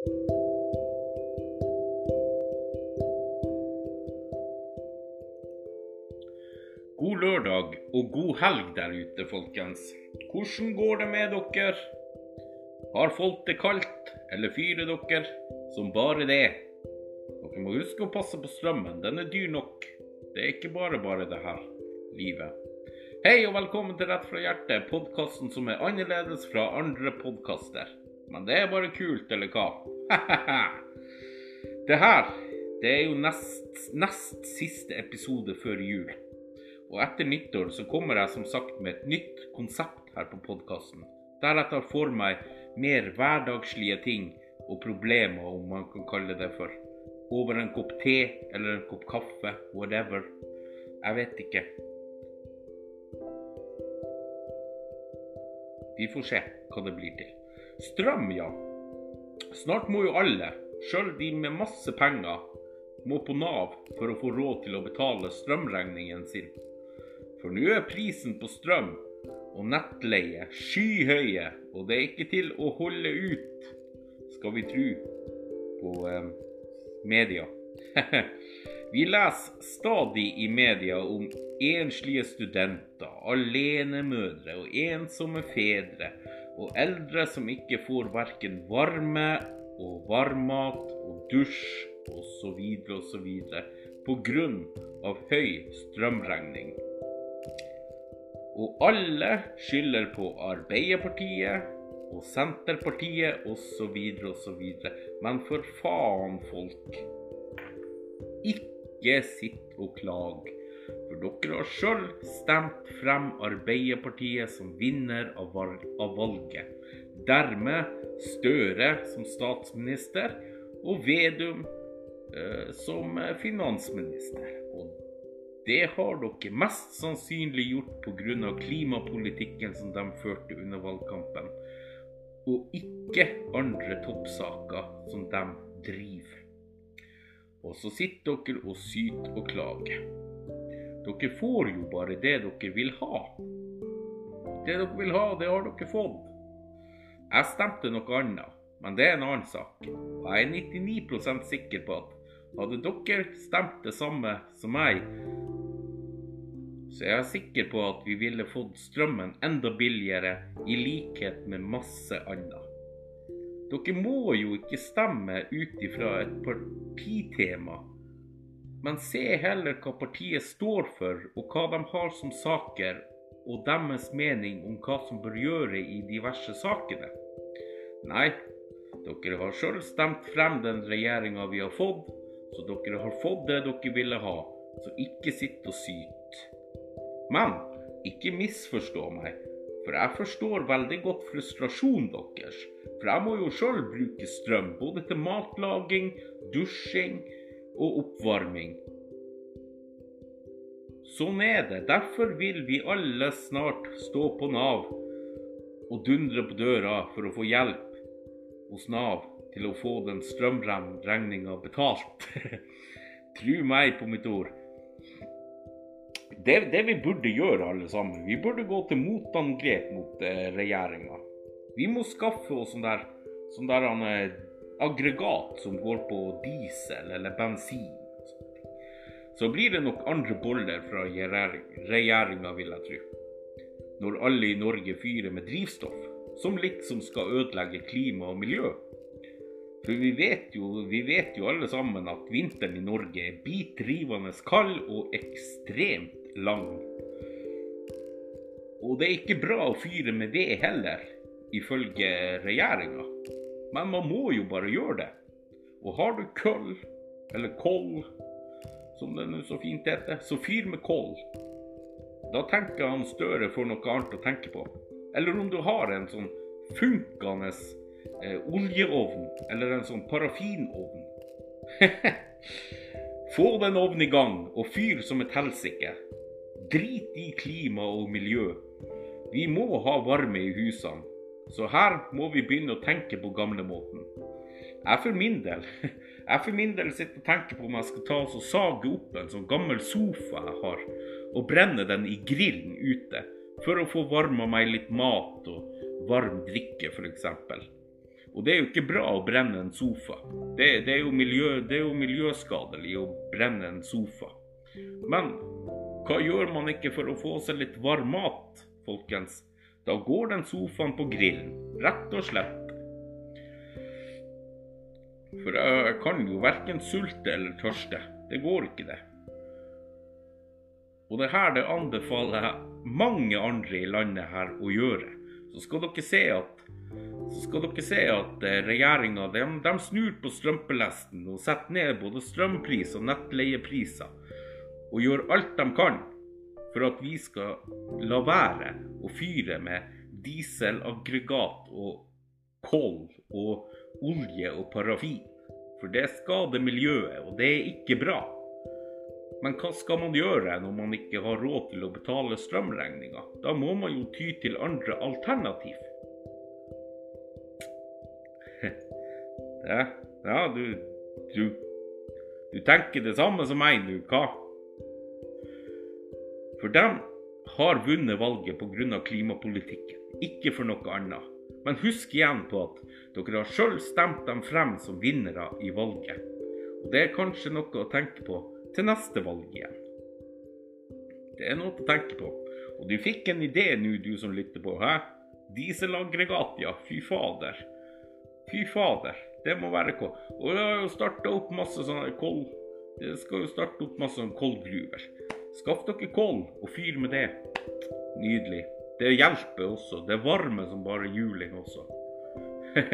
God lørdag og god helg der ute, folkens. Hvordan går det med dere? Har folk det kaldt, eller fyrer dere som bare det? Dere må huske å passe på strømmen, den er dyr nok. Det er ikke bare bare det her livet. Hei og velkommen til Rett fra hjertet, podkasten som er annerledes fra andre podkaster. Men det er bare kult, eller hva? det her, det er jo nest, nest siste episode før jul. Og etter nyttår så kommer jeg som sagt med et nytt konsept her på podkasten. Der jeg tar for meg mer hverdagslige ting og problemer, om man kan kalle det for. Over en kopp te eller en kopp kaffe, whatever. Jeg vet ikke. Vi får se hva det blir til. Strøm, ja. Snart må jo alle, sjøl de med masse penger, må på Nav for å få råd til å betale strømregningen sin. For nå er prisen på strøm og nettleie skyhøye, og det er ikke til å holde ut, skal vi tro på eh, media. vi leser stadig i media om enslige studenter, alenemødre og ensomme fedre, og eldre som ikke får verken varme og varmmat og dusj osv. osv. pga. høy strømregning. Og alle skylder på Arbeiderpartiet og Senterpartiet osv. osv. Men for faen, folk. Ikke sitt og klag. For dere har sjøl stemt frem Arbeiderpartiet som vinner av valget. Dermed Støre som statsminister og Vedum eh, som finansminister. Og det har dere mest sannsynlig gjort pga. klimapolitikken som de førte under valgkampen, og ikke andre toppsaker som de driver. Og så sitter dere og syter og klager. Dere får jo bare det dere vil ha. Det dere vil ha, det har dere fått. Jeg stemte noe annet, men det er en annen sak. Jeg er 99% sikker på at hadde dere stemt det samme som meg, så jeg er sikker på at vi ville fått strømmen enda billigere, i likhet med masse annet. Dere må jo ikke stemme ut ifra et partitema, men se heller hva partiet står for, og hva de har som saker, og deres mening om hva som bør gjøre i diverse sakene. Nei, dere har sjøl stemt frem den regjeringa vi har fått, så dere har fått det dere ville ha, så ikke sitt og syt. Men ikke misforstå meg, for jeg forstår veldig godt frustrasjonen deres. For jeg må jo sjøl bruke strøm, både til matlaging, dusjing og oppvarming. Sånn er det. Derfor vil vi alle snart stå på Nav og dundre på døra for å få hjelp hos Nav til å få den strømregninga betalt. Tru meg på mitt ord det, det, vi burde gjøre, alle sammen, vi burde gå til motangrep mot eh, regjeringa. Vi må skaffe oss sånn der, sånn der han, eh, aggregat som går på diesel eller bensin. Så blir det nok andre boller fra regjeringa, vil jeg tro. Når alle i Norge fyrer med drivstoff som liksom skal ødelegge klima og miljø. For vi vet, jo, vi vet jo alle sammen at vinteren i Norge er bitrivende kald og ekstremt lang. Og det er ikke bra å fyre med ved heller, ifølge regjeringa. Men man må jo bare gjøre det. Og har du køll, eller koll, som det nå så fint heter, så fyr med koll. Da tenker han Støre for noe annet å tenke på. Eller om du har en sånn funkende eh, oljeovn, eller en sånn parafinovn. Få den ovnen i gang, og fyr som et helsike. Drit i klima og miljø. Vi må ha varme i husene, så her må vi begynne å tenke på gamlemåten. Jeg for min del jeg for min del sitter og tenker på om jeg skal ta og sage opp en sånn gammel sofa jeg har, og brenne den i grillen ute, for å få varma meg litt mat og varm drikke, f.eks. Og det er jo ikke bra å brenne en sofa. Det, det, er, miljø, det er jo miljøskadelig å brenne en sofa. Men hva gjør man ikke for å få seg litt varm mat, folkens? Da går den sofaen på grillen, rett og slett. For jeg kan jo verken sulte eller tørste. Det går ikke, det. Og det her det anbefaler jeg mange andre i landet her å gjøre. Så skal dere se at så skal dere se at eh, regjeringa de, de, snur på strømpelesten og setter ned både strømpris og nettleiepriser. Og gjør alt de kan for at vi skal la være å fyre med dieselaggregat og kål og olje og parafin. For det skader miljøet, og det er ikke bra. Men hva skal man gjøre når man ikke har råd til å betale strømregninga? Da må man jo ty til andre alternativ. Ja, ja du, du, du tenker det samme som meg, du, hva? For de har vunnet valget pga. klimapolitikken, ikke for noe annet. Men husk igjen på at dere har sjøl stemt dem frem som vinnere i valget. Og det er kanskje noe å tenke på til neste valg igjen. Det er noe å tenke på. Og du fikk en idé nå, du som lytter på. hæ? Dieselaggregat, ja. Fy fader. Fy fader. Det må være hva. Og det har jo starta opp masse sånne kål... Det skal jo starte opp masse sånne kålgruver. Skaff dere kål og fyr med det. Nydelig. Det hjelper også. Det varme som bare juling også.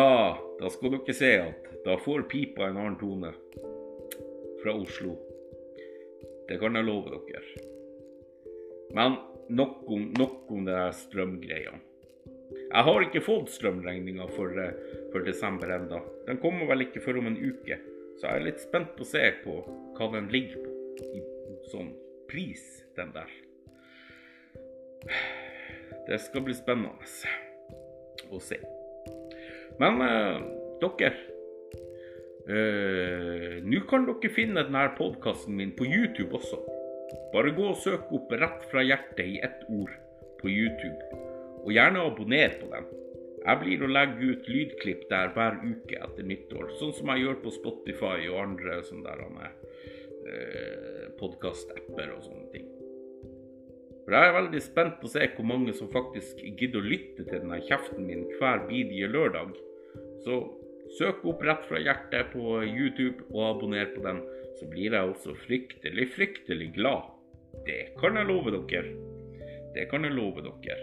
ah, da skal dere se at da får pipa en annen tone fra Oslo. Det kan jeg love dere. Men nok om, nok om det der strømgreiene. Jeg har ikke fått strømregninga for, eh, for, desember enda. Den kommer vel ikke før om en uke, så jeg er litt spent på å se på hva den ligger på i sånn pris, den der. Det skal bli spennende å se. Men eh, dere eh, Nå kan dere finne denne podkasten min på YouTube også. Bare gå og søk opp 'Rett fra hjertet' i ett ord på YouTube og gjerne abonner på den. Jeg blir å legge ut lydklipp der hver uke etter nyttår, sånn som jeg gjør på Spotify og andre sånne der, eh, podkast-apper og sånne ting. For Jeg er veldig spent på å se hvor mange som faktisk gidder å lytte til denne kjeften min hver bidige lørdag. Så søk opp rett fra hjertet på YouTube og abonner på den, så blir jeg også fryktelig, fryktelig glad. Det kan jeg love dere. Det kan jeg love dere.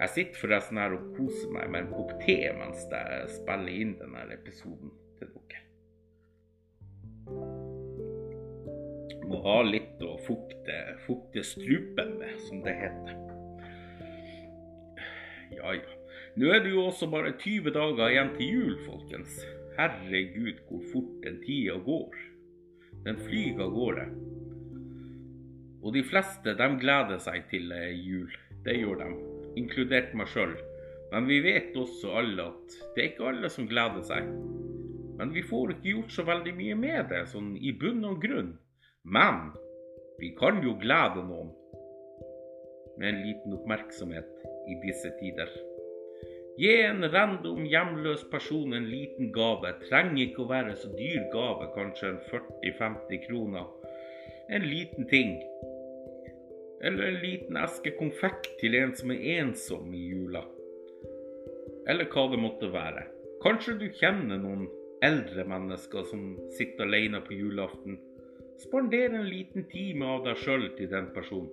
Jeg sitter forresten her og koser meg med en kopp te mens jeg spiller inn denne episoden Må ha litt å fukte, fukte strupen med, som det heter. Ja ja. Nå er det jo også bare 20 dager igjen til jul, folkens. Herregud, hvor fort den tida går. Den flyr av gårde. Og de fleste, de gleder seg til eh, jul. Det gjør de inkludert meg sjøl. Men vi vet også alle at det er ikke alle som gleder seg. Men vi får ikke gjort så veldig mye med det, sånn i bunn og grunn. Men vi kan jo glede noen med en liten oppmerksomhet i disse tider. Gi en random hjemløs person en liten gave. Trenger ikke å være så dyr gave, kanskje en 40-50 kroner. En liten ting eller en liten eske konfekt til en som er ensom i jula. Eller hva det måtte være. Kanskje du kjenner noen eldre mennesker som sitter alene på julaften. Spander en liten time av deg sjøl til den personen.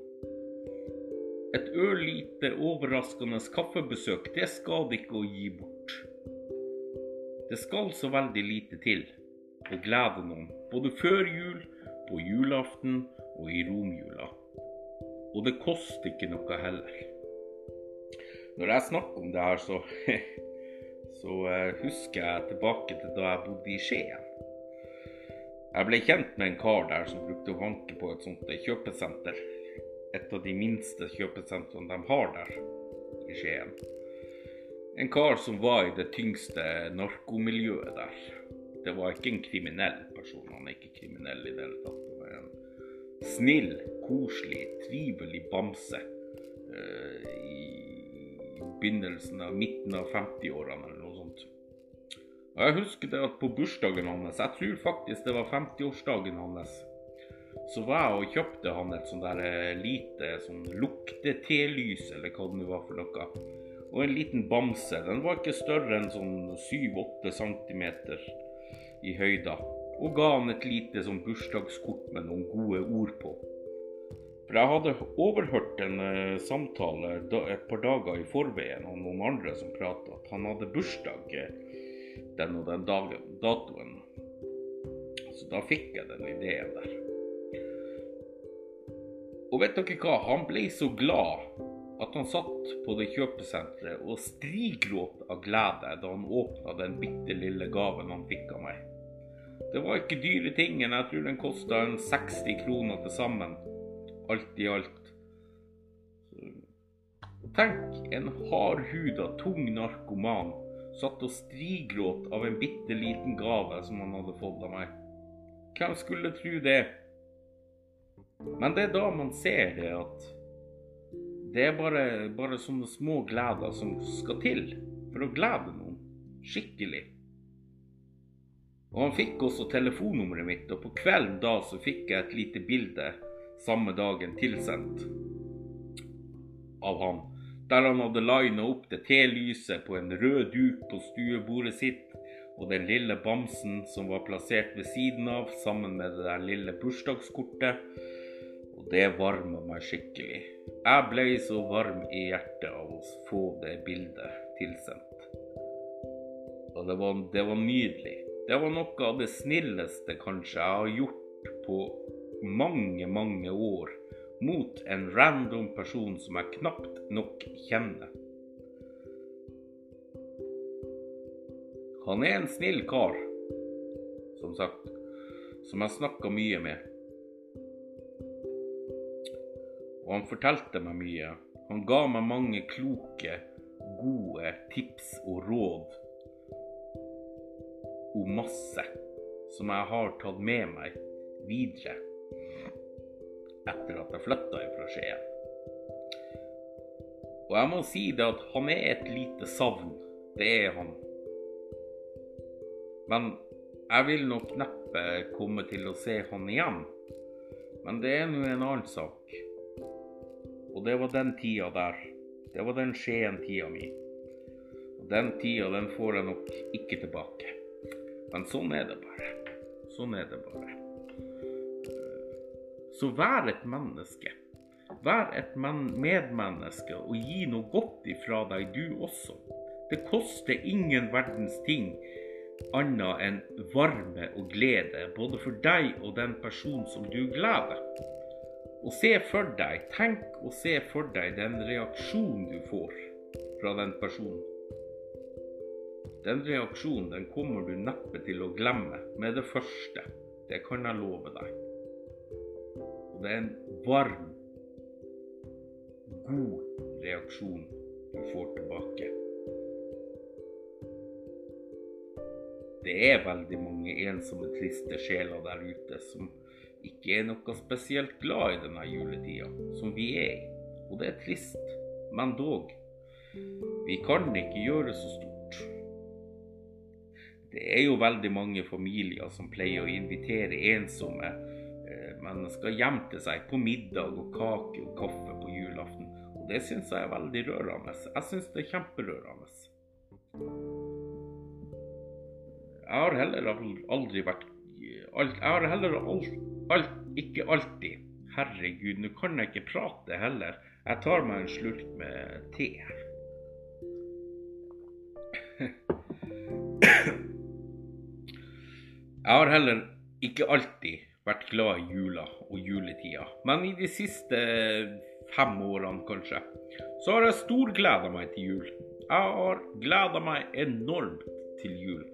Et ørlite, overraskende kaffebesøk, det skal det ikke å gi bort. Det skal så veldig lite til å glede noen, både før jul, på julaften og i romjula. Og det koster ikke noe heller. Når jeg snakker om det her, så, så eh, husker jeg tilbake til da jeg bodde i Skien. Jeg ble kjent med en kar der som brukte å vanke på et sånt kjøpesenter. Et av de minste kjøpesentrene de har der i Skien. En kar som var i det tyngste narkomiljøet der. Det var ikke en kriminell person. Han er ikke kriminell i det hele tatt. Det var en snill, koselig, trivelig bamse uh, i begynnelsen av midten av 50-årene eller noe sånt. Og jeg husker det at på bursdagen hans, jeg tror faktisk det var 50-årsdagen hans, så var jeg og kjøpte han et sånt der eh, lite sånn luktetelys, eller hva det nå var for noe. Og en liten bamse. Den var ikke større enn sånn 7-8 cm i høyda. Og ga han et lite sånn bursdagskort med noen gode ord på. For jeg hadde overhørt en uh, samtale et par dager i forveien av noen andre som prata at han hadde bursdag uh, den og den dagen, datoen. Så da fikk jeg den ideen der. Og vet dere hva? Han ble så glad at han satt på det kjøpesenteret og strigråt av glede da han åpna den bitte lille gaven han fikk av meg. Det var ikke dyre tingen, jeg tror den kosta 60 kroner til sammen, alt i alt. Tenk, en hardhuda, tung narkoman satt og strigråt av en bitte liten gave som han hadde fått av meg. Hvem skulle tro det? Men det er da man ser det at det er bare, bare sånne små gleder som skal til for å glede noen skikkelig. Og han fikk også telefonnummeret mitt, og på kvelden da så fikk jeg et lite bilde samme dagen tilsendt av han. Der han hadde lina opp det telyset på en rød duk på stuebordet sitt, og den lille bamsen som var plassert ved siden av, sammen med det der lille bursdagskortet. Og det varma meg skikkelig. Jeg ble så varm i hjertet av å få det bildet tilsendt. Og det var, det var nydelig. Det var noe av det snilleste kanskje jeg har gjort på mange, mange år mot en random person som jeg knapt nok kjenner. Han er en snill kar, som sagt, som jeg snakka mye med. og han fortalte meg mye. Han ga meg mange kloke, gode tips og råd om masse som jeg har tatt med meg videre etter at jeg flytta fra Skien. Og jeg må si det at han er et lite savn. Det er han. Men jeg vil nok neppe komme til å se han igjen. Men det er nå en annen sak. Og det var den tida der. Det var den Skien-tida mi. Og den tida, den får jeg nok ikke tilbake. Men sånn er det bare. Sånn er det bare. Så vær et menneske. Vær et medmenneske og gi noe godt ifra deg, du også. Det koster ingen verdens ting annet enn varme og glede, både for deg og den personen som du gleder. Og se for deg, tenk og se for deg den reaksjonen du får fra den personen. Den reaksjonen den kommer du neppe til å glemme med det første. Det kan jeg love deg. Og det er en varm, god reaksjon du får tilbake. Det er veldig mange ensomme, triste sjeler der ute som ikke er noe spesielt glad i denne juletida som vi er i. Og det er trist, men dog. Vi kan ikke gjøre så stort. Det er jo veldig mange familier som pleier å invitere ensomme mennesker hjem til seg på middag og kake og kaffe på julaften. Og det syns jeg er veldig rørende. Jeg syns det er kjemperørende. Jeg har heller aldri vært Jeg har heller alt, Alt, ikke alltid. Herregud, nå kan jeg ikke prate heller. Jeg tar meg en slurk med te. Jeg har heller ikke alltid vært glad i jula og juletida, men i de siste fem årene kanskje, så har jeg storgleda meg til jul. Jeg har gleda meg enormt til jul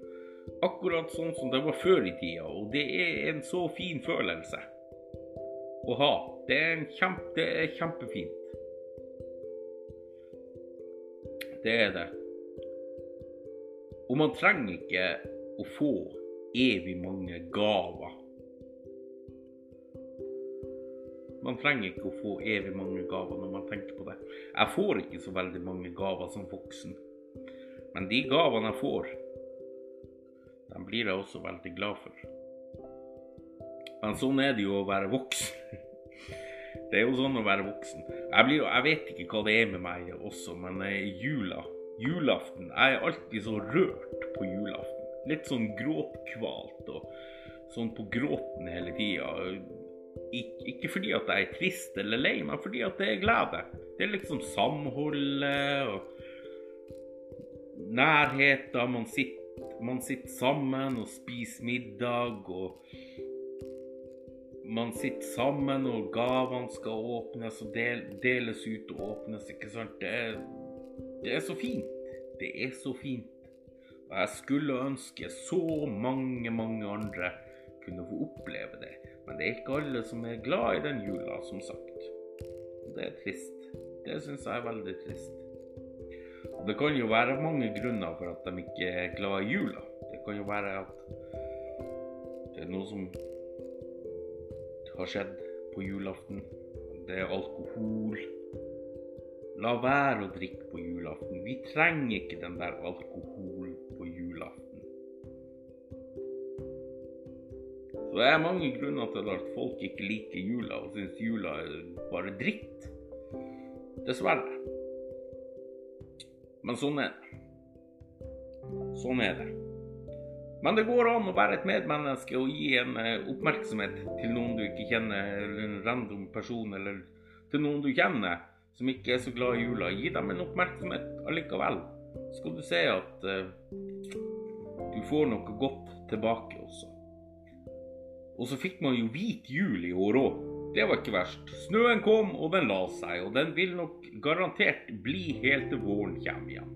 akkurat sånn som det var før i tida. Og det er en så fin følelse å ha. Det er, kjempe, det er kjempefint. Det er det. Og man trenger ikke å få evig mange gaver. Man trenger ikke å få evig mange gaver når man tenker på det. Jeg får ikke så veldig mange gaver som voksen. Men de gavene jeg får, de blir jeg også veldig glad for. Men sånn er det jo å være voksen. Det er jo sånn å være voksen. Jeg, blir, jeg vet ikke hva det er med meg også, men jula, julaften Jeg er alltid så rørt på julaften. Litt sånn gråtkvalt og sånn på gråten hele tida. Ik ikke fordi at jeg er trist eller lei, men fordi at det er glede. Det er liksom samholdet og nærheten. Man sitter, man sitter sammen og spiser middag. og man sitter sammen, og gavene skal åpnes og del, deles ut og åpnes. ikke sant? Det er, det er, så fint. Det er så fint. Og jeg skulle ønske så mange, mange andre kunne få oppleve det. Men det er ikke alle som er glad i den jula, som sagt. Og det er trist. Det syns jeg er veldig trist. Og det kan jo være mange grunner for at de ikke er glad i jula. Det kan jo være at det er noe som har skjedd på julaften. Det er alkohol. La være å drikke på julaften. Vi trenger ikke den der alkoholen Så det er mange grunner til at folk ikke liker jula og syns jula er bare dritt. Dessverre. Men sånn er det. Sånn er det. Men det går an å være et medmenneske og gi en eh, oppmerksomhet til noen du ikke kjenner, eller en random person, eller til noen du kjenner som ikke er så glad i jula. Gi dem en oppmerksomhet allikevel. Så skal du se at uh, du får noe godt tilbake også. Og så fikk man jo hvit jul i år òg. Det var ikke verst. Snøen kom, og den la seg. Og den vil nok garantert bli helt til våren kommer igjen.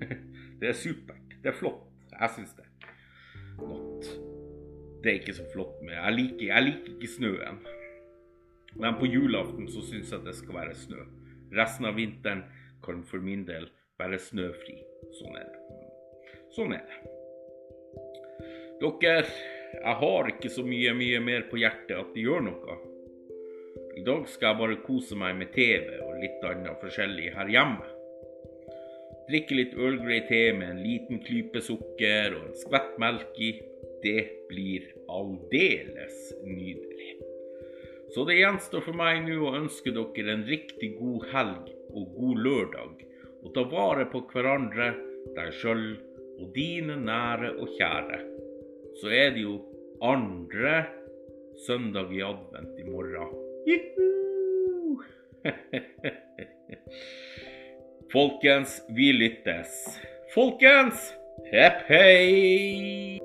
det er supert. Det er flott. Jeg syns det Not. Det er ikke så flott med Jeg liker, jeg liker ikke snøen. Men på julaften så syns jeg det skal være snø. Resten av vinteren kan for min del være snøfri. Sånn er det. Sånn er det. Dere, jeg har ikke så mye, mye mer på hjertet at det gjør noe. I dag skal jeg bare kose meg med TV og litt annet forskjellig her hjemme. Drikke litt Earl Grey te med en liten klype sukker og en skvett melk i. Det blir aldeles nydelig. Så det gjenstår for meg nå å ønske dere en riktig god helg og god lørdag. Og ta vare på hverandre, deg sjøl og dine nære og kjære. Så er det jo andre søndag i advent i morgen. Juhu! Folkens, vi lyttes. Folkens, hepp hei!